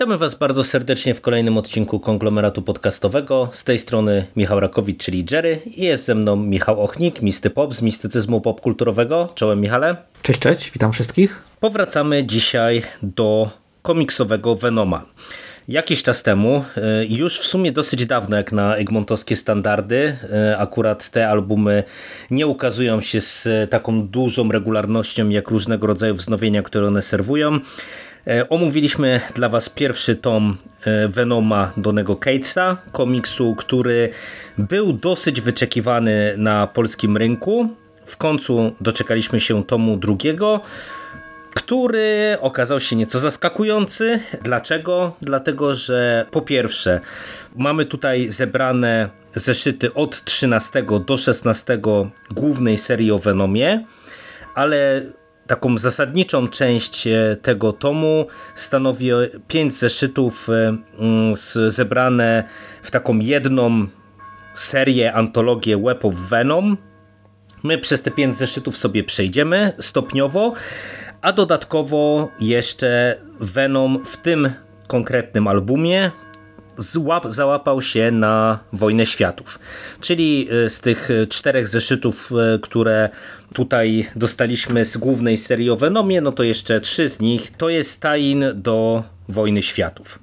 Witamy Was bardzo serdecznie w kolejnym odcinku konglomeratu podcastowego. Z tej strony Michał Rakowicz, czyli Jerry i jest ze mną Michał Ochnik, Misty Pop z mistycyzmu popkulturowego. Czołem Michale. Cześć, cześć, witam wszystkich. Powracamy dzisiaj do komiksowego Venoma. Jakiś czas temu, e, już w sumie dosyć dawno jak na egmontowskie standardy, e, akurat te albumy nie ukazują się z taką dużą regularnością jak różnego rodzaju wznowienia, które one serwują. E, omówiliśmy dla Was pierwszy tom Venoma Donego Catesa, komiksu, który był dosyć wyczekiwany na polskim rynku. W końcu doczekaliśmy się tomu drugiego, który okazał się nieco zaskakujący. Dlaczego? Dlatego, że po pierwsze mamy tutaj zebrane zeszyty od 13 do 16 głównej serii o Venomie, ale taką zasadniczą część tego tomu stanowi pięć zeszytów zebrane w taką jedną serię, antologię Web of Venom. My przez te pięć zeszytów sobie przejdziemy stopniowo, a dodatkowo jeszcze Venom w tym konkretnym albumie złap, załapał się na Wojnę Światów. Czyli z tych czterech zeszytów, które tutaj dostaliśmy z głównej serii o Venomie, no to jeszcze trzy z nich to jest tain do Wojny Światów.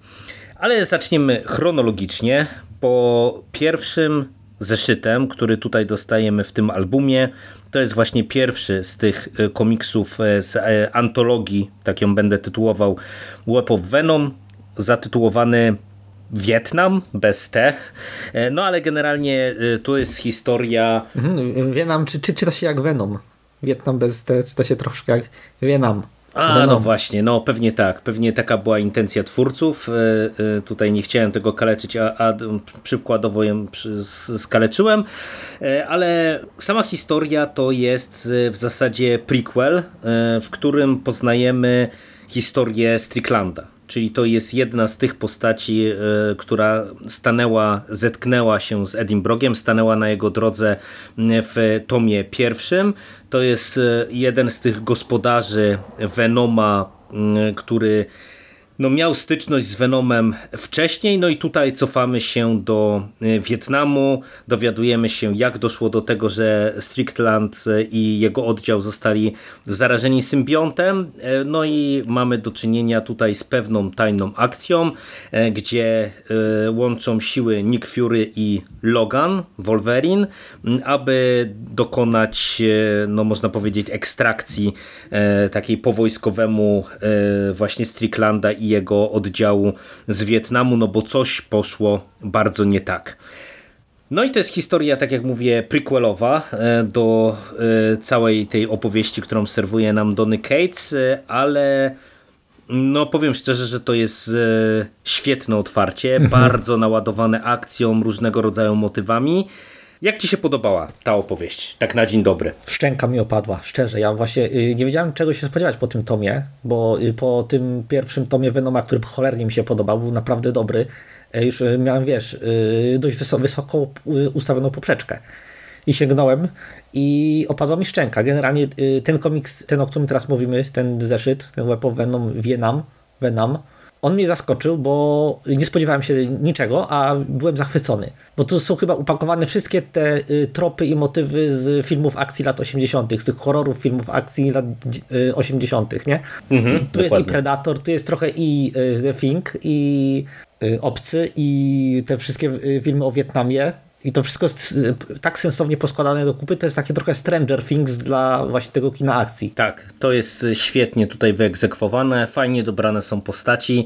Ale zaczniemy chronologicznie. Po pierwszym zeszytem, który tutaj dostajemy w tym albumie, to jest właśnie pierwszy z tych komiksów z antologii, tak ją będę tytułował, Web of Venom, zatytułowany Wietnam bez T. No ale generalnie to jest historia. Mhm, Wietnam czy, czy czyta się jak Venom. Wietnam bez T czyta się troszkę jak Wietnam. A, Venom. no właśnie, no pewnie tak. Pewnie taka była intencja twórców. Tutaj nie chciałem tego kaleczyć, a, a przykładowo ją skaleczyłem. Ale sama historia to jest w zasadzie prequel, w którym poznajemy historię Stricklanda. Czyli to jest jedna z tych postaci, która stanęła, zetknęła się z Edinburghem, stanęła na jego drodze w tomie pierwszym. To jest jeden z tych gospodarzy Venoma, który no miał styczność z Venomem wcześniej, no i tutaj cofamy się do Wietnamu, dowiadujemy się jak doszło do tego, że Strickland i jego oddział zostali zarażeni symbiontem, no i mamy do czynienia tutaj z pewną tajną akcją, gdzie łączą siły Nick Fury i Logan, Wolverine, aby dokonać, no można powiedzieć, ekstrakcji takiej po wojskowemu właśnie Stricklanda i jego oddziału z Wietnamu, no bo coś poszło bardzo nie tak. No i to jest historia, tak jak mówię, prequelowa do całej tej opowieści, którą serwuje nam Donny Cates, ale no powiem szczerze, że to jest świetne otwarcie, bardzo naładowane akcją, różnego rodzaju motywami. Jak Ci się podobała ta opowieść, tak na dzień dobry? Szczęka mi opadła, szczerze. Ja właśnie nie wiedziałem czego się spodziewać po tym tomie, bo po tym pierwszym tomie Venoma, który cholernie mi się podobał, był naprawdę dobry, już miałem, wiesz, dość wysoko, wysoko ustawioną poprzeczkę. I sięgnąłem i opadła mi szczęka. Generalnie ten komiks, ten o którym teraz mówimy, ten zeszyt, ten Web of Venom, Vienam, Venom, on mnie zaskoczył, bo nie spodziewałem się niczego, a byłem zachwycony. Bo tu są chyba upakowane wszystkie te tropy i motywy z filmów akcji lat 80., z tych horrorów filmów akcji lat 80., nie? Mhm, tu dokładnie. jest i Predator, tu jest trochę i The Thing, i Obcy, i te wszystkie filmy o Wietnamie. I to wszystko jest tak sensownie poskładane do kupy, to jest takie trochę Stranger Things dla właśnie tego kina akcji. Tak, to jest świetnie tutaj wyegzekwowane, fajnie dobrane są postaci,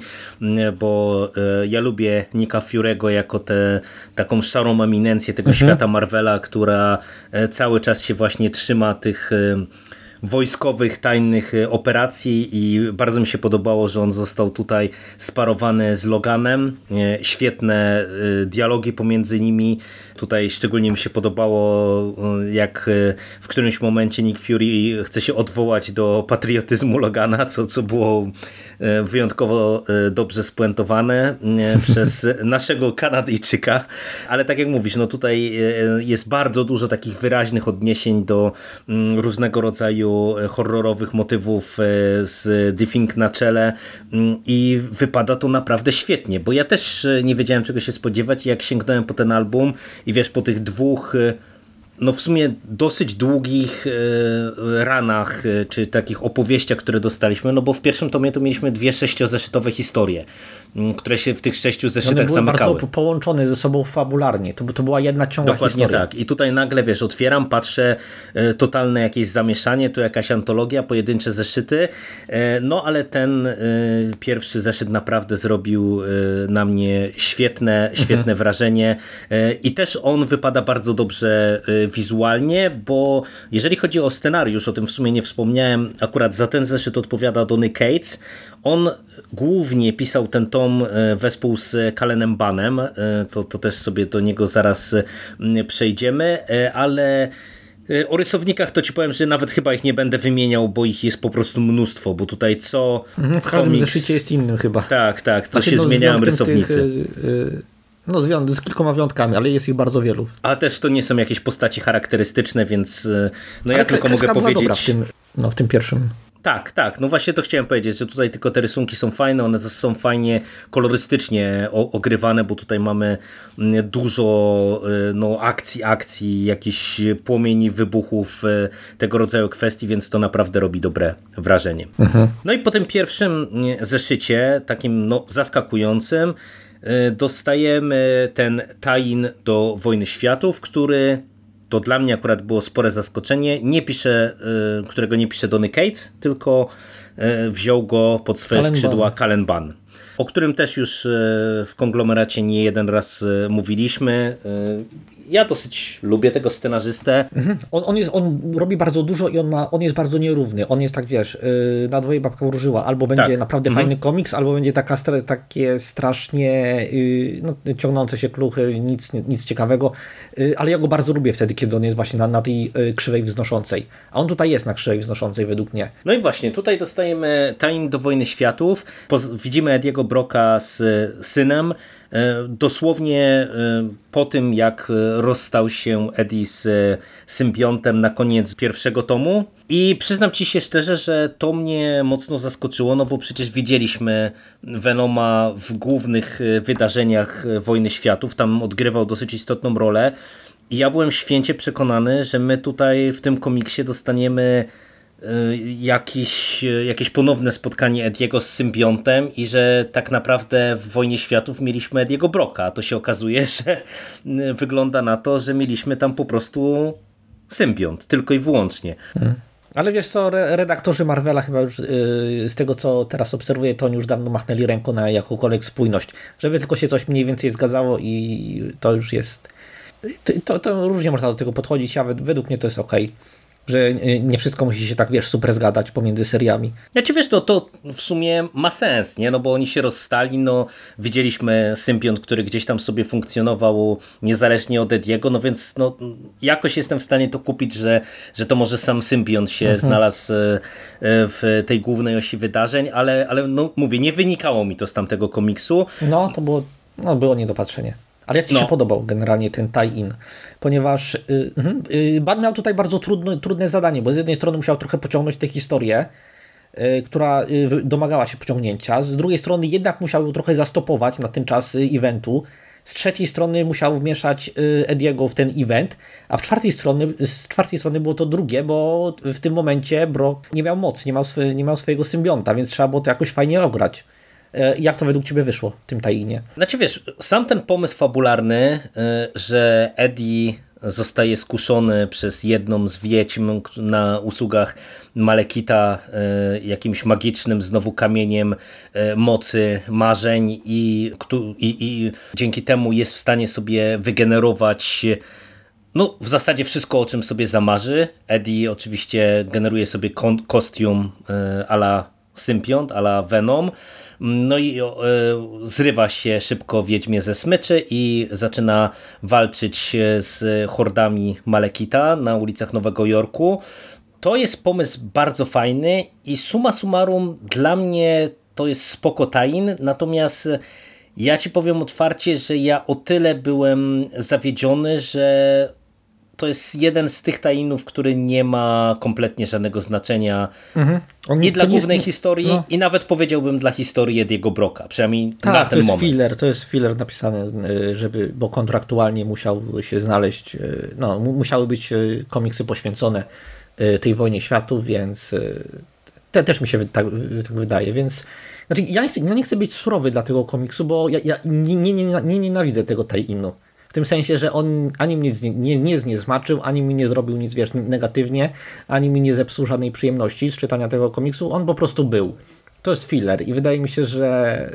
bo ja lubię Nika Fury'ego jako tę taką szarą eminencję tego Mhm. świata Marvela, która cały czas się właśnie trzyma tych wojskowych, tajnych operacji i bardzo mi się podobało, że on został tutaj sparowany z Loganem. Świetne dialogi pomiędzy nimi. Tutaj szczególnie mi się podobało, jak w którymś momencie Nick Fury chce się odwołać do patriotyzmu Logana, co, co było E, wyjątkowo e, dobrze spuentowane e, przez naszego Kanadyjczyka, ale tak jak mówisz, no tutaj jest bardzo dużo takich wyraźnych odniesień do mm, różnego rodzaju horrorowych motywów z Diffing na czele mm, i wypada to naprawdę świetnie, bo ja też nie wiedziałem czego się spodziewać i jak sięgnąłem po ten album i wiesz, po tych dwóch no w sumie dosyć długich e, ranach, e, czy takich opowieściach, które dostaliśmy, no bo w pierwszym tomie to mieliśmy dwie sześciozeszytowe historie które się w tych sześciu zeszytach One były zamykały. bardzo połączone ze sobą fabularnie. To, to była jedna ciągła Dokładnie historia. tak. I tutaj nagle, wiesz, otwieram, patrzę, e, totalne jakieś zamieszanie, tu jakaś antologia, pojedyncze zeszyty, e, no ale ten e, pierwszy zeszyt naprawdę zrobił na mnie świetne, świetne mhm. wrażenie i też on wypada bardzo dobrze wizualnie, bo jeżeli chodzi o scenariusz, o tym w sumie nie wspomniałem, akurat za ten zeszyt odpowiada Donny Cates, on głównie pisał ten tom e, wespół z Kalenem Banem, e, to, to też sobie do niego zaraz przejdziemy, e, ale o rysownikach to ci powiem, że nawet chyba ich nie będę wymieniał, bo ich jest po prostu mnóstwo, bo tutaj co mhm, W każdym komiks... zeszycie jest innym chyba. Tak, tak, to znaczy, się no, zmieniają rysownicy. Tych, yy, no z, z kilkoma wyjątkami, ale jest ich bardzo wielu. A też to nie są jakieś postaci charakterystyczne, więc no ale ja tylko mogę powiedzieć... w tym, no, w tym pierwszym. Tak, tak. No właśnie to chciałem powiedzieć, że tutaj tylko te rysunki są fajne, one są fajnie kolorystycznie ogrywane, bo tutaj mamy mm, dużo y, no, akcji, akcji, jakichś płomieni, wybuchów, y, tego rodzaju kwestii, więc to naprawdę robi dobre wrażenie. Mhm. No i po tym pierwszym mm, zeszycie, takim no, zaskakującym, y, dostajemy ten tajin do Wojny Światów, który to dla mnie akurat było spore zaskoczenie. Nie pisze, y, którego nie pisze Donny Cates, tylko y, wziął go pod swoje Kalen skrzydła Kalen Ban o którym też już y, w konglomeracie nie jeden raz mówiliśmy ja dosyć lubię tego scenarzystę. Mhm. On, on, jest, on robi bardzo dużo i on, ma, on jest bardzo nierówny. On jest tak, wiesz, yy, na dwoje babka wróżyła. Albo będzie tak. naprawdę mhm. fajny komiks, albo będzie taka takie strasznie yy, no, ciągnące się kluchy, nic, nic ciekawego. Yy, ale ja go bardzo lubię wtedy, kiedy on jest właśnie na, na tej y, krzywej wznoszącej. A on tutaj jest na krzywej wznoszącej według mnie. No i właśnie, tutaj dostajemy Taim do Wojny Światów. Widzimy Ediego Broka z synem, dosłownie e, po tym, jak rozstał się Eddie z symbiontem na koniec pierwszego tomu. I przyznam ci się szczerze, że to mnie mocno zaskoczyło, no bo przecież widzieliśmy Venoma w głównych e, wydarzeniach Wojny Światów, tam odgrywał dosyć istotną rolę. I ja byłem święcie przekonany, że my tutaj w tym komiksie dostaniemy Y, jakieś, y, jakieś ponowne spotkanie Ediego z symbiontem i że tak naprawdę w Wojnie Światów mieliśmy Ediego Broka. A to się okazuje, że y, wygląda na to, że mieliśmy tam po prostu symbiont, tylko i wyłącznie. Hmm. Ale wiesz co, redaktorzy Marvela chyba już yy, z tego co teraz obserwuję, to oni już dawno machnęli ręką na jakąkolwiek spójność. Żeby tylko się coś mniej więcej zgadzało i to już jest... To, to, to różnie można do tego podchodzić, a według mnie to jest ok że nie wszystko musi się tak, wiesz, super zgadać pomiędzy seriami. Ja ci wiesz, to, to w sumie ma sens, nie? No bo oni się rozstali, no widzieliśmy symbiont, który gdzieś tam sobie funkcjonował niezależnie od Ediego, no więc no jakoś jestem w stanie to kupić, że, że to może sam symbiont się mhm. znalazł e, w tej głównej osi wydarzeń, ale, ale no mówię, nie wynikało mi to z tamtego komiksu. No, to było, no, było niedopatrzenie. Ale jak Ci no. się podobał generalnie ten tie-in? Ponieważ yy, yy, Bad miał tutaj bardzo trudno, trudne zadanie, bo z jednej strony musiał trochę pociągnąć tę historię, yy, która y, domagała się pociągnięcia, z drugiej strony jednak musiał trochę zastopować na ten czas y, eventu, z trzeciej strony musiał wmieszać y, Ediego w ten event, a w czwartej strony, z czwartej strony było to drugie, bo w tym momencie Brock nie miał mocy, nie miał, swy, nie miał swojego symbionta, więc trzeba było to jakoś fajnie ograć. E, jak to według Ciebie wyszło tym tainie? Znaczy wiesz, sam ten pomysł fabularny, e, że Eddie zostaje skuszony przez jedną z wiedźm na usługach Malekita e, jakimś magicznym znowu kamieniem mocy, marzeń i, i, i dzięki temu jest w stanie sobie wygenerować no, w zasadzie wszystko, o czym sobie zamarzy. Eddie oczywiście generuje sobie kostium ala sympiont, ala Venom. No i e, zrywa się szybko Wiedźmie ze smyczy i zaczyna walczyć z hordami Malekita na ulicach Nowego Jorku. To jest pomysł bardzo fajny i suma summarum dla mnie to jest spoko tain, natomiast ja ci powiem otwarcie, że ja o tyle byłem zawiedziony, że to jest jeden z tych tainów, który nie ma kompletnie żadnego znaczenia mhm. i dla głównej jest... historii no. i nawet powiedziałbym dla historii Ediego Broka, przynajmniej tak, na ten to jest moment. Filler, to jest filler napisany, y, żeby, bo kontraktualnie musiał się znaleźć, y, no, musiały być y, komiksy poświęcone tej wojnie światów, więc te też mi się tak, tak wydaje, więc znaczy ja nie, chcę, ja nie chcę być surowy dla tego komiksu, bo ja, ja nie, nie, nie, nie nienawidzę tego tie-inu. W tym sensie, że on ani mnie nie, nie zniezmaczył, ani mi nie zrobił nic wiesz, negatywnie, ani mi nie zepsuł żadnej przyjemności z czytania tego komiksu. On po prostu był. To jest filler i wydaje mi się, że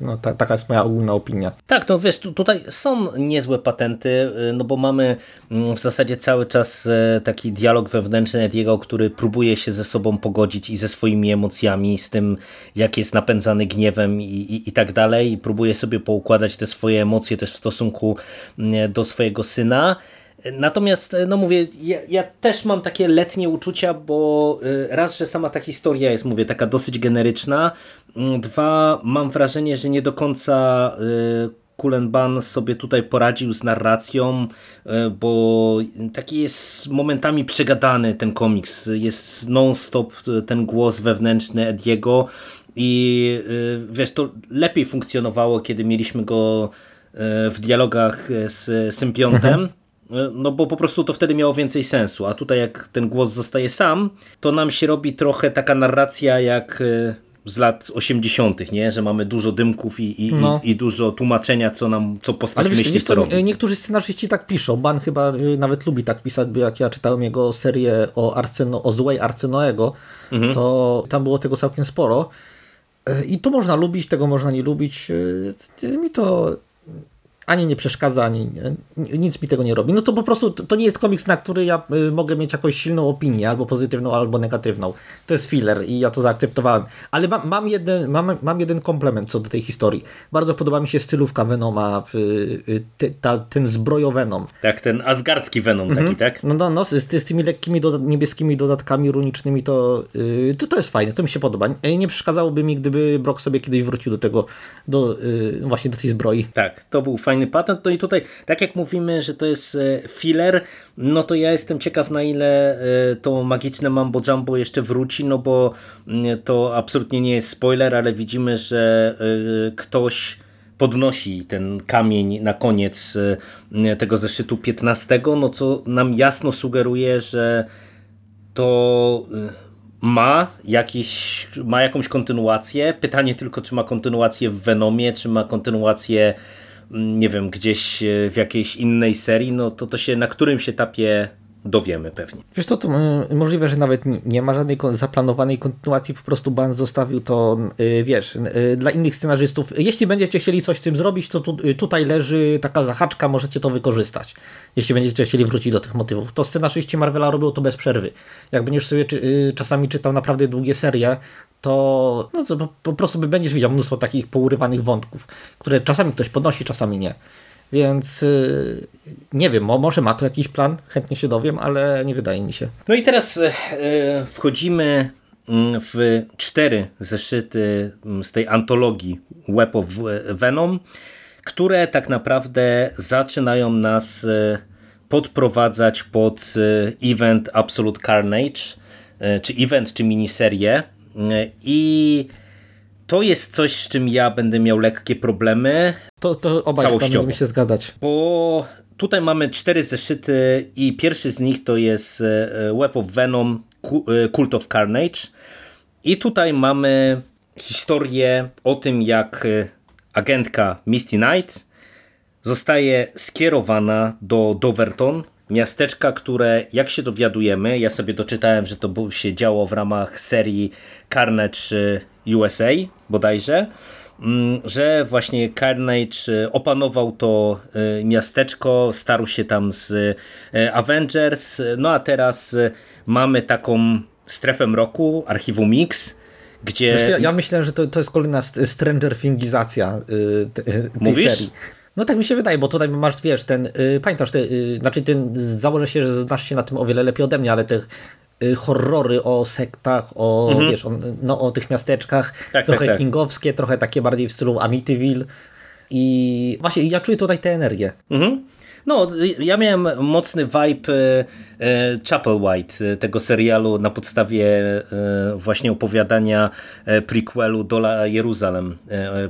no, ta, taka jest moja ogólna opinia. Tak, no wiesz, tu, tutaj są niezłe patenty, y, no bo mamy mm, w zasadzie cały czas y, taki dialog wewnętrzny Ediego, który próbuje się ze sobą pogodzić i ze swoimi emocjami, z tym jak jest napędzany gniewem i, i, i tak dalej i próbuje sobie poukładać te swoje emocje też w stosunku mm, do swojego syna. Natomiast, no mówię, ja, ja, też mam takie letnie uczucia, bo y, raz, że sama ta historia jest, mówię, taka dosyć generyczna, mm, dwa, mam wrażenie, że nie do końca Kulenban sobie tutaj poradził z narracją, bo taki jest momentami przegadany ten komiks, jest non-stop ten głos wewnętrzny Ediego i wiesz, to lepiej funkcjonowało, kiedy mieliśmy go w dialogach z Sympiontem, mhm no bo po prostu to wtedy miało więcej sensu, a tutaj jak ten głos zostaje sam, to nam się robi trochę taka narracja jak e, z lat 80., nie? że mamy dużo dymków i, i, no. i, i, dużo tłumaczenia, co nam, co postać Ale myśli, co robi. Niektórzy scenarzyści tak piszą. Ban chyba y, nawet lubi tak pisać, bo jak ja czytałem jego serię o, Arceno, o złej Arcenoego, mhm. to tam było tego całkiem sporo. Y, I to można lubić, tego można nie lubić. Mi to ani nie przeszkadza, ani nic mi tego nie robi. No to po prostu to nie jest komiks, na który ja y, mogę mieć jakąś silną opinię, albo pozytywną, albo negatywną. To jest filler i ja to zaakceptowałem. Ale mam, mam, jeden, mam, mam jeden komplement co do tej historii. Bardzo podoba mi się stylówka Venoma, y, ty, ta, ten zbrojowenom. Tak, ten asgardzki Venom mhm. taki, tak? No, no, no z, z tymi lekkimi doda niebieskimi dodatkami runicznymi to, yy, to to jest fajne, to mi się podoba. Nie przeszkadzałoby mi, gdyby Brock sobie kiedyś wrócił do tego, do, yy, właśnie do tej zbroi. Tak, to był fajny fajny patent. No i tutaj, tak jak mówimy, że to jest e, filler, no to ja jestem ciekaw na ile e, to magiczne mambo jumbo jeszcze wróci, no bo mm, to absolutnie nie jest spoiler, ale widzimy, że e, ktoś podnosi ten kamień na koniec tego zeszytu 15, no co nam jasno sugeruje, że to ma, jakiś, ma jakąś kontynuację. Pytanie tylko, czy ma kontynuację w Venomie, czy ma kontynuację nie wiem, gdzieś e, w jakiejś innej serii, no to to się na którymś etapie dowiemy pewnie. Wiesz co, to y, możliwe, że nawet nie ma żadnej zaplanowanej kontynuacji, po prostu Ban zostawił to, y, wiesz, y, dla innych scenarzystów. Jeśli będziecie chcieli coś z tym zrobić, to tu, tutaj leży taka zahaczka, możecie to wykorzystać. Jeśli będziecie chcieli wrócić do tych motywów. To scenarzyści Marvela robią to bez przerwy. Jak będziesz sobie czy, czasami czytał naprawdę długie serie, to, no, to po, po prostu będziesz widział mnóstwo takich pourywanych wątków, które czasami ktoś podnosi, czasami nie. Więc yy, nie wiem, może ma to jakiś plan, chętnie się dowiem, ale nie wydaje mi się. No i teraz yy, wchodzimy mm, w cztery zeszyty mm, z tej antologii Web of Venom, które tak naprawdę zaczynają nas y, podprowadzać pod y, event Absolute Carnage, y, czy event, czy miniserię. I to jest coś, z czym ja będę miał lekkie problemy. To, to obaj będziemy się zgadzać. Bo tutaj mamy cztery zeszyty i pierwszy z nich to jest e, e, Web of Venom e, Cult of Carnage. I tutaj mamy historię o tym, jak agentka Misty Knight zostaje skierowana do Doverton, miasteczka, które jak się dowiadujemy, ja sobie doczytałem, że to się działo w ramach serii Carnage USA bodajże, mm, że właśnie Carnage opanował to miasteczko, starł się tam z Avengers, no a teraz mamy taką strefę mroku, archiwum Mix, gdzie... Wiesz, ja, ja myślę, że to, to jest kolejna Stranger Thingizacja y, tej Mówisz? serii. No tak mi się wydaje, bo tutaj masz, wiesz, ten, y, pamiętasz, ty, y, znaczy ty założę się, że znasz się na tym o wiele lepiej ode mnie, ale te y, horrory o sektach, o, Mhm. wiesz, o, no, o tych miasteczkach, Tak, trochę tak, tak. kingowskie, trochę takie bardziej w stylu Amityville i właśnie ja czuję tutaj tę energię. Mhm. No, ja miałem mocny vibe e, Chapel White, tego serialu na podstawie właśnie opowiadania prequelu Dola Jeruzalem,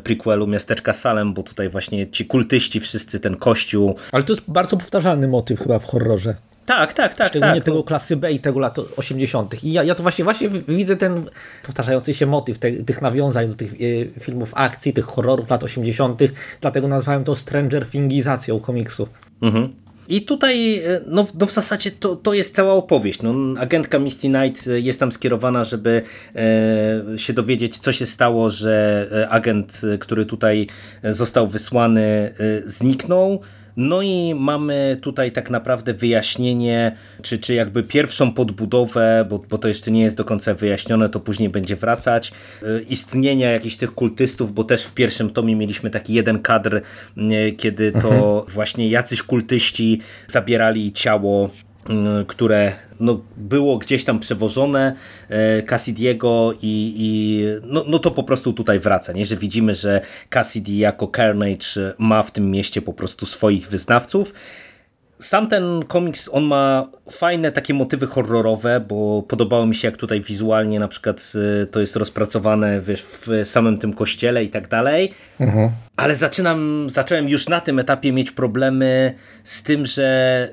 prequelu miasteczka Salem, bo tutaj właśnie ci kultyści, wszyscy ten kościół. Ale to jest bardzo powtarzalny motyw chyba w horrorze. Tak, tak, tak, Szczególnie tak. tego klasy B i tego lat 80. I ja, ja to właśnie, właśnie widzę ten powtarzający się motyw te, tych nawiązań do tych e, filmów akcji, tych horrorów lat 80. Dlatego nazwałem to Stranger Thingizacją komiksu. Mhm. I tutaj e, no, no w zasadzie to, to jest cała opowieść. No, agentka Misty Knight e, jest tam skierowana, żeby e, się dowiedzieć, co się stało, że agent, który tutaj został wysłany, e, zniknął. No i mamy tutaj tak naprawdę wyjaśnienie, czy, czy jakby pierwszą podbudowę, bo, bo to jeszcze nie jest do końca wyjaśnione, to później będzie wracać, e, istnienia jakichś tych kultystów, bo też w pierwszym tomie mieliśmy taki jeden kadr, e, kiedy to właśnie jacyś kultyści zabierali ciało które no, było gdzieś tam przewożone e, Cassidiego i, i no, no to po prostu tutaj wraca, nie? że widzimy, że Cassidy jako Carnage ma w tym mieście po prostu swoich wyznawców. Sam ten komiks, on ma fajne takie motywy horrorowe, bo podobało mi się jak tutaj wizualnie na przykład y, to jest rozpracowane wiesz, w samym tym kościele i tak dalej. Ale zaczynam, zacząłem już na tym etapie mieć problemy z tym, że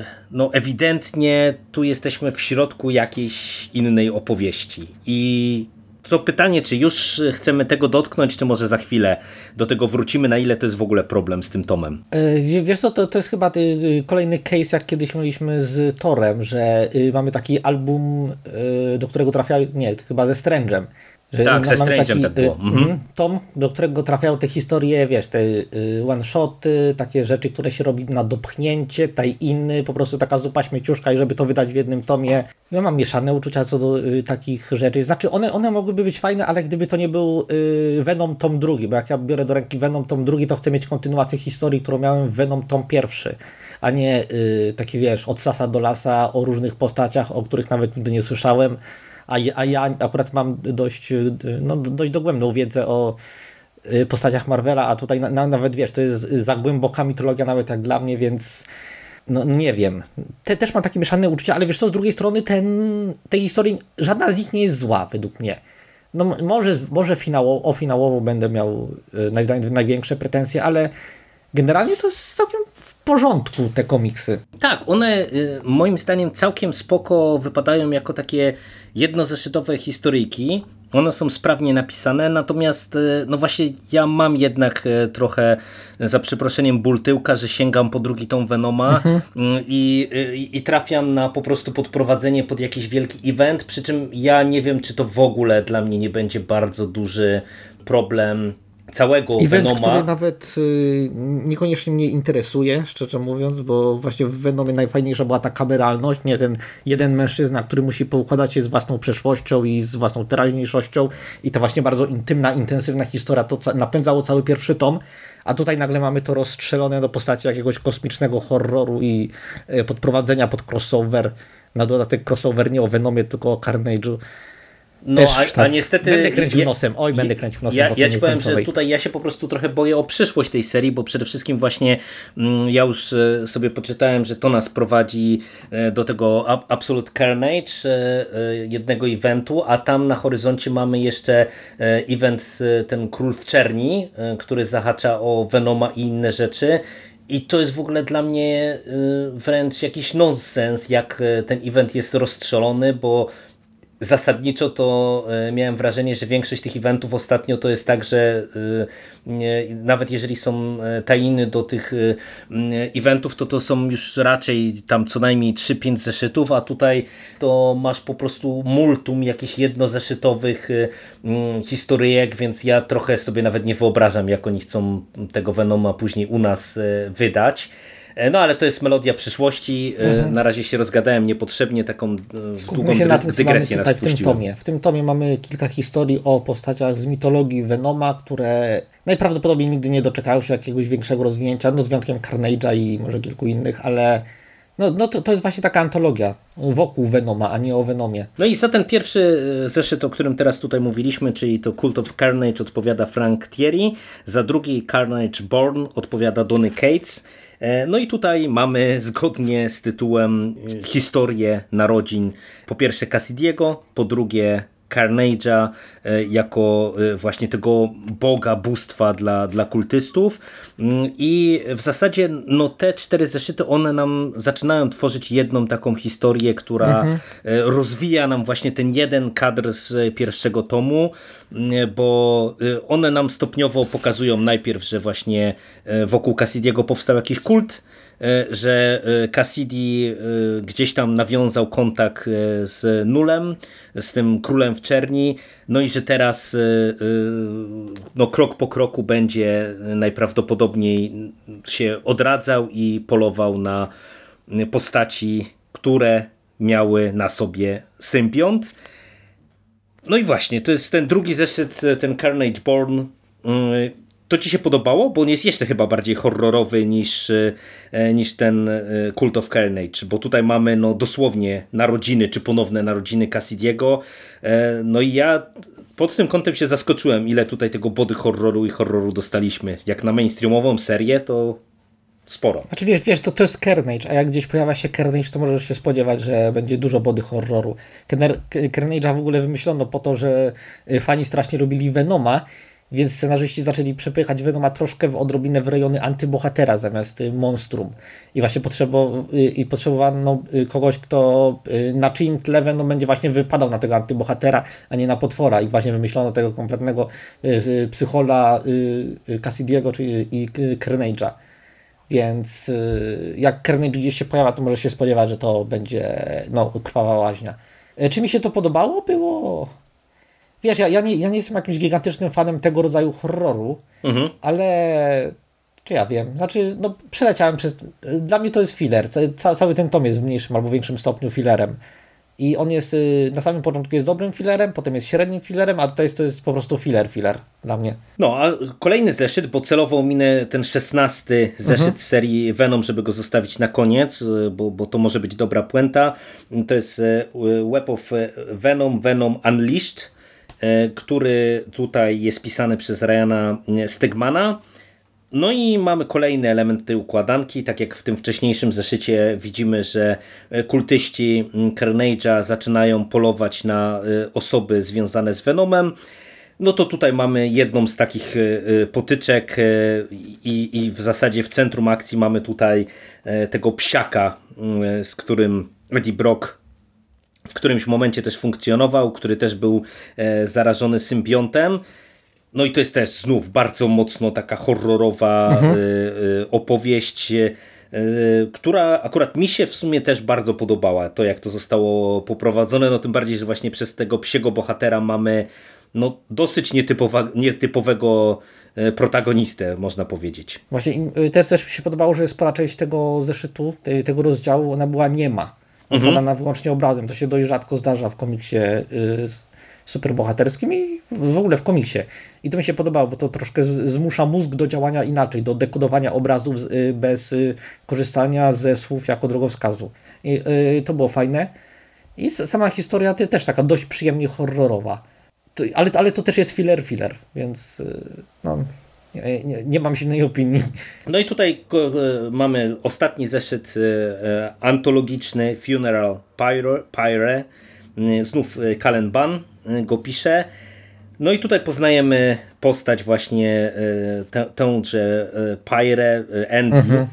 y, no ewidentnie tu jesteśmy w środku jakiejś innej opowieści i to pytanie, czy już chcemy tego dotknąć, czy może za chwilę do tego wrócimy, na ile to jest w ogóle problem z tym tomem? E, wie- Wiesz co, to, to jest chyba y, kolejny case, jak kiedyś mieliśmy z Torem, że y, mamy taki album, do którego trafiają, nie, chyba ze Strange'em. Że Tak, ze Strange'em tak było. y, Mhm. mhm, Tom, do którego trafiają te historie, wiesz, te y, one-shoty, takie rzeczy, które się robi na dopchnięcie, taj inny, po prostu taka zupa śmieciuszka i żeby to wydać w jednym tomie. Ja mam mieszane uczucia co do y, takich rzeczy. Znaczy, one, one mogłyby być fajne, ale gdyby to nie był y, Venom tom drugi, bo jak ja biorę do ręki Venom tom drugi, to chcę mieć kontynuację historii, którą miałem w Venom tom pierwszy, a nie y, taki, wiesz, od sasa do lasa o różnych postaciach, o których nawet nigdy nie słyszałem. A, a ja akurat mam dość, y, no, dość dogłębną wiedzę o y, postaciach Marvela, a tutaj na, na, nawet wiesz, to jest za głęboka mitologia nawet jak dla mnie, więc no nie wiem. Te też mam takie mieszane uczucia, ale wiesz co, z drugiej strony ten, tej historii, żadna z nich nie jest zła według mnie. No może, może finałowo, o finałową będę miał y, naj, naj, największe pretensje, ale generalnie to jest całkiem w porządku te komiksy. Tak, one y, moim zdaniem całkiem spoko wypadają jako takie jednozeszytowe historyjki. One są sprawnie napisane, natomiast y, no właśnie ja mam jednak y, trochę za przeproszeniem ból tyłka, że sięgam po drugi tom Venoma y, i, y, i trafiam na po prostu podprowadzenie pod jakiś wielki event, przy czym ja nie wiem, czy to w ogóle dla mnie nie będzie bardzo duży problem całego Event, Venoma. który nawet y, niekoniecznie mnie interesuje, szczerze mówiąc, bo właśnie w Venomie najfajniejsza była ta kameralność, nie ten jeden mężczyzna, który musi poukładać się z własną przeszłością i z własną teraźniejszością i ta właśnie bardzo intymna, intensywna historia, to ca- napędzało cały pierwszy tom, a tutaj nagle mamy to rozstrzelone do postaci jakiegoś kosmicznego horroru i y, podprowadzenia pod crossover, na dodatek crossover nie o Venomie, tylko o Carnage'u. No, a, a tak. niestety. Będę kręcił nosem. Oj, będę kręcił nosem Ja, ja ci powiem, że tutaj ja się po prostu trochę boję o przyszłość tej serii, bo przede wszystkim właśnie mm, ja już e, sobie poczytałem, że to nas prowadzi e, do tego Ab- Absolute Carnage, e, jednego eventu, a tam na horyzoncie mamy jeszcze event ten Król w Czerni, który zahacza o Venoma i inne rzeczy. I to jest w ogóle dla mnie wręcz jakiś nonsens, jak ten event jest rozstrzelony, bo zasadniczo to miałem wrażenie, że większość tych eventów ostatnio to jest tak, że nawet jeżeli są tajiny do tych eventów, to to są już raczej tam co najmniej 3-5 zeszytów, a tutaj to masz po prostu multum jakichś jednozeszytowych historyjek, więc ja trochę sobie nawet nie wyobrażam, jak oni chcą tego Venoma później u nas wydać. E, no ale to jest melodia przyszłości. E, mhm. Na razie się rozgadałem niepotrzebnie, taką e, Skupmy długą się na tym, dygresję tutaj w tym tomie. W tym tomie mamy kilka historii o postaciach z mitologii Venoma, które najprawdopodobniej nigdy nie doczekają się jakiegoś większego rozwinięcia, no z wyjątkiem Carnage'a i może kilku innych, ale no, no to, to jest właśnie taka antologia wokół Venoma, a nie o Venomie. No i za ten pierwszy zeszyt, o którym teraz tutaj mówiliśmy, czyli to Cult of Carnage odpowiada Frank Thierry, za drugi Carnage Born odpowiada Donny Cates. E, no i tutaj mamy zgodnie z tytułem e, historię narodzin. Po pierwsze Cassidiego, po drugie Carnage'a e, jako e, właśnie tego boga, bóstwa dla, dla kultystów mm, i w zasadzie no, te cztery zeszyty, one nam zaczynają tworzyć jedną taką historię, która mhm. E, rozwija nam właśnie ten jeden kadr z pierwszego tomu, mm, bo one nam stopniowo pokazują najpierw, że właśnie wokół Cassidiego powstał jakiś kult, że e, Cassidy e, gdzieś tam nawiązał kontakt z Nulem, z tym królem w czerni, no i że teraz no, krok po kroku będzie najprawdopodobniej się odradzał i polował na postaci, które miały na sobie symbiont. No i właśnie, to jest ten drugi zeszyt, ten Carnage Born to ci się podobało? Bo on jest jeszcze chyba bardziej horrorowy niż, e, niż ten e, Cult of Carnage, bo tutaj mamy no, dosłownie narodziny, czy ponowne narodziny Cassidiego. E, no i ja pod tym kątem się zaskoczyłem, ile tutaj tego body horroru i horroru dostaliśmy. Jak na mainstreamową serię, to sporo. Znaczy wiesz, wiesz to, to jest Carnage, a jak gdzieś pojawia się Carnage, to możesz się spodziewać, że będzie dużo body horroru. Carnage'a w ogóle wymyślono po to, że fani strasznie lubili Venoma więc scenarzyści zaczęli przepychać Venoma troszkę w odrobinę w rejony antybohatera zamiast y, monstrum. I właśnie potrzebo, y, i potrzebowano y, kogoś, kto na czyim tle Venom będzie właśnie wypadał na tego antybohatera, a nie na potwora. I właśnie wymyślono tego kompletnego psychola Cassidiego czyli i Carnage'a. Więc jak Carnage gdzieś się pojawia, to może się spodziewać, że to będzie no, krwawa łaźnia. Czy mi się to podobało? Było wiesz, ja, ja, nie, ja nie jestem jakimś gigantycznym fanem tego rodzaju horroru, mhm. ale czy ja wiem, znaczy no przeleciałem przez, dla mnie to jest filler, Ca, cały ten tom jest w mniejszym albo większym stopniu fillerem. I on jest, y, na samym początku jest dobrym fillerem, potem jest średnim fillerem, a tutaj to jest po prostu filler, filler dla mnie. No, a kolejny zeszyt, bo celowo minę ten szesnasty zeszyt mhm. serii Venom, żeby go zostawić na koniec, y, bo, bo to może być dobra puenta. To jest y, Web of Venom, Venom Unleashed. E, który tutaj jest pisany przez Ryana Stegmana. No i mamy kolejny element tej układanki, tak jak w tym wcześniejszym zeszycie widzimy, że kultyści Carnage'a zaczynają polować na e, osoby związane z Venomem. No to tutaj mamy jedną z takich e, potyczek i, i w zasadzie w centrum akcji mamy tutaj tego psiaka, z którym Eddie Brock w którymś momencie też funkcjonował, który też był e, zarażony symbiontem. No i to jest też znów bardzo mocno taka horrorowa mhm. E, e, opowieść, która akurat mi się w sumie też bardzo podobała. To jak to zostało poprowadzone, no tym bardziej, że właśnie przez tego psiego bohatera mamy no, dosyć nietypowa, nietypowego protagonistę, można powiedzieć. Właśnie też, też mi się podobało, że spora część tego zeszytu, tego rozdziału, ona była niema mhm. podana wyłącznie obrazem. To się dość rzadko zdarza w komiksie y, superbohaterskim i w ogóle w komiksie. I to mi się podobało, bo to troszkę zmusza mózg do działania inaczej, do dekodowania obrazów y, bez y, korzystania ze słów jako drogowskazu. I to było fajne. I sama historia to też taka dość przyjemnie horrorowa. ale, ale to też jest filler filler, więc no, nie, nie, mam innej opinii. No i tutaj e, mamy ostatni zeszyt e, e, antologiczny Funeral Pyre, Pyre. znów Kalen Ban go pisze. No i tutaj poznajemy postać właśnie tę, że Pyre, Andy. Mhm.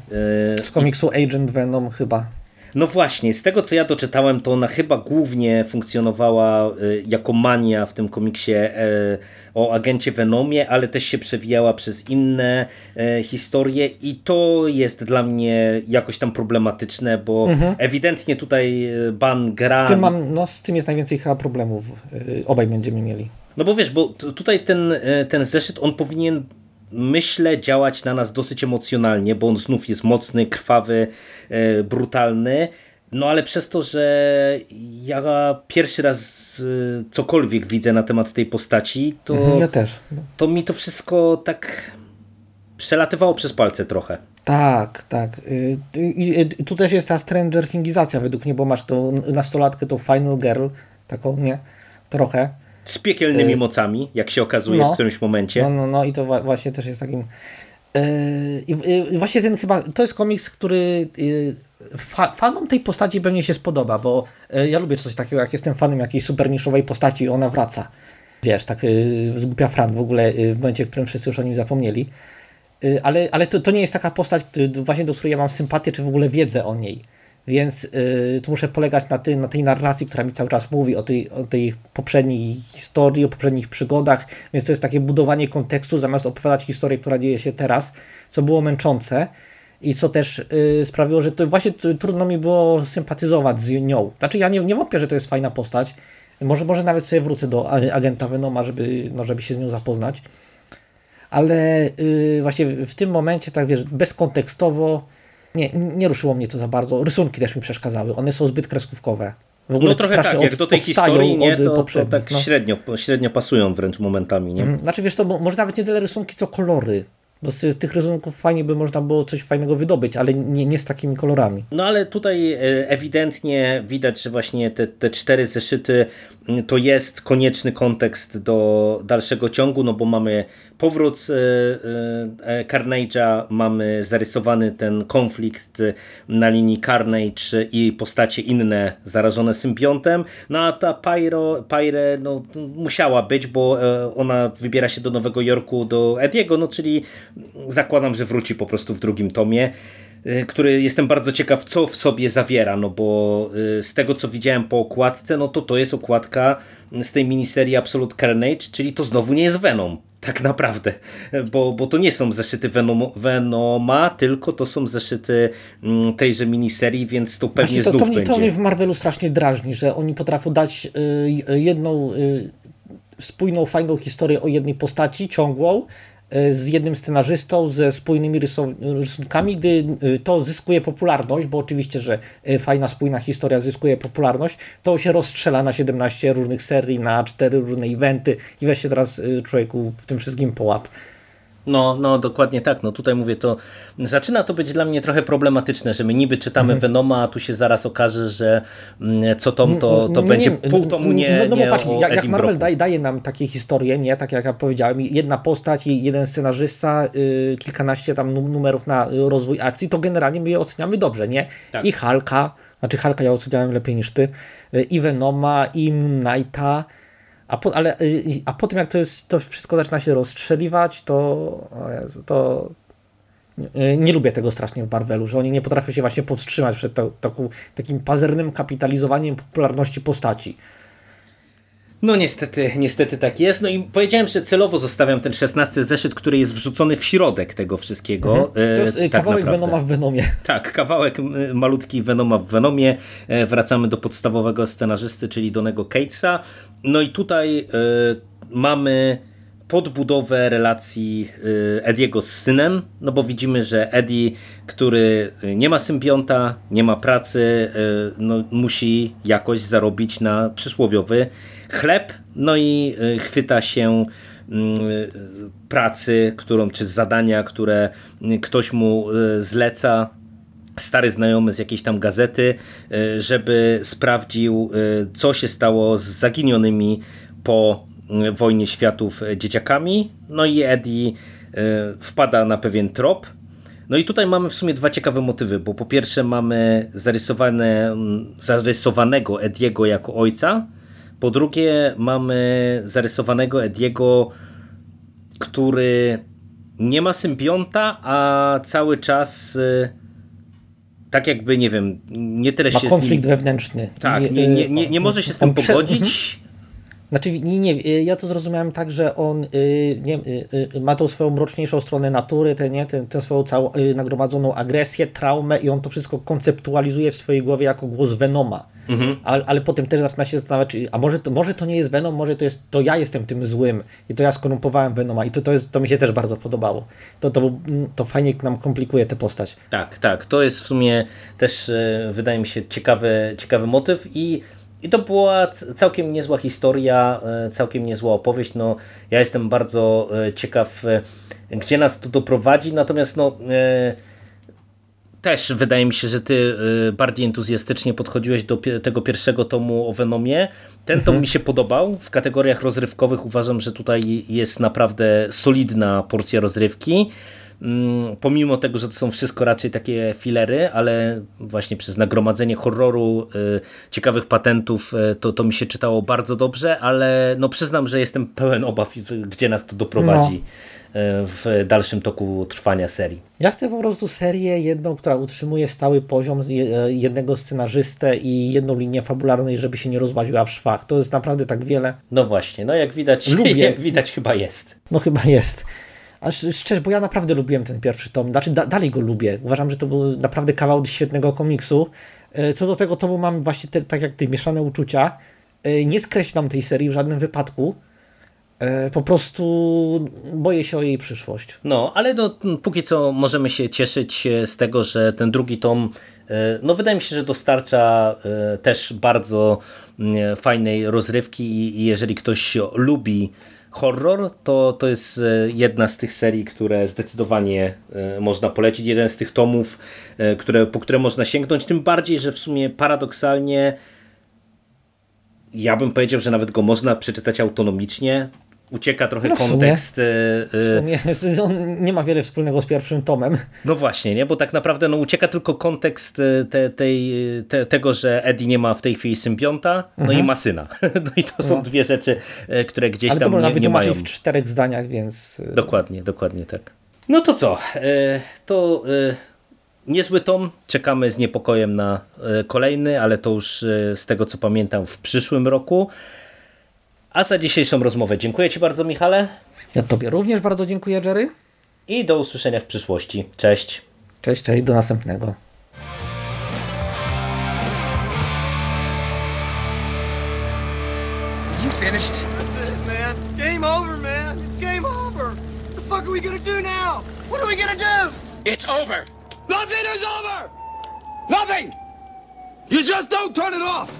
Z komiksu Agent Venom chyba. No właśnie, z tego co ja doczytałem, to ona chyba głównie funkcjonowała y, jako mania w tym komiksie e, o agencie Venomie, ale też się przewijała przez inne e, historie i to jest dla mnie jakoś tam problematyczne, bo mhm. ewidentnie tutaj e, Ban gra... Z tym, mam, no, z tym jest najwięcej chyba problemów. Obaj będziemy mieli. No bo wiesz, bo tutaj ten, ten zeszyt, on powinien myślę, działać na nas dosyć emocjonalnie, bo on znów jest mocny, krwawy, e, brutalny. No ale przez to, że ja pierwszy raz e, cokolwiek widzę na temat tej postaci, to, mhm, ja to mi to wszystko tak przelatywało przez palce trochę. Tak, tak. Y, I tu też jest ta Stranger Thingizacja według mnie, bo masz tą nastolatkę, tą Final Girl, taką, nie? Trochę. Z piekielnymi y, mocami, jak się okazuje no, w którymś momencie. No, no, no i to właśnie też jest takim... Y, I właśnie ten chyba, to jest komiks, który fa fanom tej postaci pewnie się spodoba, bo ja lubię coś takiego, jak jestem fanem jakiejś super niszowej postaci i ona wraca. Wiesz, tak zgłupia Fran w ogóle w momencie, w którym wszyscy już o nim zapomnieli. Ale, ale to, to nie jest taka postać właśnie, do której ja mam sympatię, czy w ogóle wiedzę o niej. Więc yy, tu muszę polegać na, ty, na tej narracji, która mi cały czas mówi o tej, o tej poprzedniej historii, o poprzednich przygodach, więc to jest takie budowanie kontekstu zamiast opowiadać historię, która dzieje się teraz, co było męczące i co też yy, sprawiło, że to właśnie trudno mi było sympatyzować z nią. Znaczy ja nie, nie wątpię, że to jest fajna postać, może, może nawet sobie wrócę do agenta Venoma, żeby, no, żeby się z nią zapoznać, ale yy, właśnie w tym momencie, tak wiesz, bezkontekstowo nie, nie ruszyło mnie to za bardzo. Rysunki też mi przeszkadzały. One są zbyt kreskówkowe. no trochę tak, jak do tej historii nie, to, to tak no. średnio, średnio pasują wręcz momentami. Nie? Mhm. Znaczy wiesz, to może nawet nie tyle rysunki, co kolory. Bo z tych rysunków fajnie by można było coś fajnego wydobyć, ale nie, nie z takimi kolorami. No ale tutaj e, ewidentnie widać, że właśnie te, te cztery zeszyty to jest konieczny kontekst do dalszego ciągu, no bo mamy powrót e, e, Carnage'a, mamy zarysowany ten konflikt na linii Carnage i postacie inne zarażone symbiontem, no a ta Pyro, Pyre no, musiała być, bo ona wybiera się do Nowego Jorku, do Ediego, no czyli zakładam, że wróci po prostu w drugim tomie, który jestem bardzo ciekaw, co w sobie zawiera, no bo y, z tego, co widziałem po okładce, no to to jest okładka z tej miniserii Absolute Carnage, czyli to znowu nie jest Venom. Tak naprawdę, bo, bo to nie są zeszyty Venom, Venoma, tylko to są zeszyty mm, tejże miniserii, więc to pewnie Właśnie to, znów to, będzie. To mnie w Marvelu strasznie drażni, że oni potrafią dać y, jedną spójną, fajną historię o jednej postaci, ciągłą, z jednym scenarzystą, ze spójnymi rysunkami, gdy e, to zyskuje popularność, bo oczywiście, że e, fajna, spójna historia zyskuje popularność, to się rozstrzela na 17 różnych serii, na 4 różne eventy i weź się teraz człowieku w tym wszystkim połap. No, no, dokładnie tak. No tutaj mówię, to zaczyna to być dla mnie trochę problematyczne, że my niby czytamy mhm. Venoma, a tu się zaraz okaże, że mm, co tom to, to nie, będzie nie, pół tomu nie No, no bo patrz, jak, jak Marvel daje, daje nam takie historie, nie, tak jak ja powiedziałem, jedna postać i jeden scenarzysta, yy, kilkanaście tam numerów na rozwój akcji, to generalnie my je oceniamy dobrze, nie? Tak. I Halka, znaczy Halka ja oceniałem lepiej niż ty, yy, i Venoma, i Moon Knighta, a, po, ale, y, a po tym jak to, jest, to wszystko zaczyna się rozstrzeliwać, to, Jezu, to nie, nie lubię tego strasznie w Marvelu, że oni nie potrafią się właśnie powstrzymać przed to, taką, takim pazernym kapitalizowaniem popularności postaci. No niestety, niestety tak jest. No i powiedziałem, że celowo zostawiam ten 16 zeszyt, który jest wrzucony w środek tego wszystkiego. Mhm. To jest e, tak kawałek naprawdę. Venoma w Venomie. Tak, kawałek malutki Venoma w Venomie. E, wracamy do podstawowego scenarzysty, czyli Donego Catesa. No i tutaj y, mamy podbudowę relacji y, Ediego z synem, no bo widzimy, że Eddie, który nie ma symbionta, nie ma pracy, y, no, musi jakoś zarobić na przysłowiowy chleb, no i chwyta się pracy, którą, czy zadania, które ktoś mu zleca, stary znajomy z jakiejś tam gazety, e, żeby sprawdził, e, co się stało z zaginionymi po e, wojnie światów dzieciakami. No i Eddie wpada na pewien trop. No i tutaj mamy w sumie dwa ciekawe motywy, bo po pierwsze mamy zarysowane, zarysowanego Ediego jako ojca, po drugie mamy zarysowanego Ediego, który nie ma symbionta, a cały czas tak jakby, nie wiem, nie tyle Ma się z konflikt nim... wewnętrzny. Tak, nie, nie, nie, y, nie może się z tym prze- Mhm. pogodzić. Znaczy, nie, nie, y, ja to zrozumiałem tak, że on y, nie, y, ma tą swoją mroczniejszą stronę natury, tę nie, tę swoją całą nagromadzoną agresję, traumę i on to wszystko konceptualizuje w swojej głowie jako głos Venoma. Ale, ale potem też zaczyna się zastanawiać, a może to, może to nie jest Venom, może to jest, to ja jestem tym złym i to ja skorumpowałem Venoma i to, to, jest, to mi się też bardzo podobało. To, to, był- to fajnie nam komplikuje tę postać. Tak, tak. To jest w sumie też, wydaje mi się, ciekawy, ciekawy motyw i, i to była całkiem niezła historia, e, całkiem niezła opowieść. No, ja jestem bardzo e, ciekaw, e, gdzie nas to doprowadzi, natomiast no, też wydaje mi się, że ty bardziej entuzjastycznie podchodziłeś do tego pierwszego tomu o Venomie. Ten tom mi się podobał. W kategoriach rozrywkowych uważam, że tutaj jest naprawdę solidna porcja rozrywki. Mm, Pomimo tego, że to są wszystko raczej takie filery, ale właśnie przez nagromadzenie horroru, y, ciekawych patentów, y, to, to mi się czytało bardzo dobrze, ale no przyznam, że jestem pełen obaw, gdzie nas to doprowadzi y, w dalszym toku trwania serii. Ja chcę po prostu serię jedną, która utrzymuje stały poziom e, jednego scenarzystę i jedną linię fabularną, żeby się nie rozłaziła w szwach. To jest naprawdę tak wiele. No właśnie, no jak widać, Lubię. jak widać chyba jest. No chyba jest. A sz- szczerze, bo ja naprawdę lubiłem ten pierwszy tom. Znaczy da, dalej go lubię. Uważam, że to był naprawdę kawał świetnego komiksu. E, Co do tego tomu mam właśnie te, tak jak ty, mieszane uczucia. E, Nie skreślam tej serii w żadnym wypadku. E, Po prostu boję się o jej przyszłość. No, ale no, póki co możemy się cieszyć z tego, że ten drugi tom, no wydaje mi się, że dostarcza też bardzo fajnej rozrywki i jeżeli ktoś lubi horror, to to jest e, jedna z tych serii, które zdecydowanie e, można polecić, jeden z tych tomów, e, które, po które można sięgnąć, tym bardziej, że w sumie paradoksalnie ja bym powiedział, że nawet go można przeczytać autonomicznie. Ucieka trochę No sumie. kontekst. e, e, W sumie on nie ma wiele wspólnego z pierwszym tomem. no właśnie, nie? bo tak naprawdę no, ucieka tylko kontekst e, te, tej, te, tego, że Eddie nie ma w tej chwili symbionta, no i ma syna. No i to są dwie rzeczy, e, które gdzieś Ale to tam nie, nie wytłumaczyć mają. w czterech zdaniach, więc... e, Dokładnie, dokładnie tak. No to co? E, To e, niezły tom. Czekamy z niepokojem na e, kolejny, ale to już e, z tego co pamiętam w przyszłym roku. A za dzisiejszą rozmowę dziękuję Ci bardzo, Michale, Ja tobie również bardzo dziękuję, Jerry. i do usłyszenia w przyszłości. Cześć. Cześć, cześć, do następnego. You finished? That's it, man. Game over, man. It's game over. What the fuck are we gonna do now? What are we gonna do? It's over. Nothing is over! Nothing! You just don't turn it off!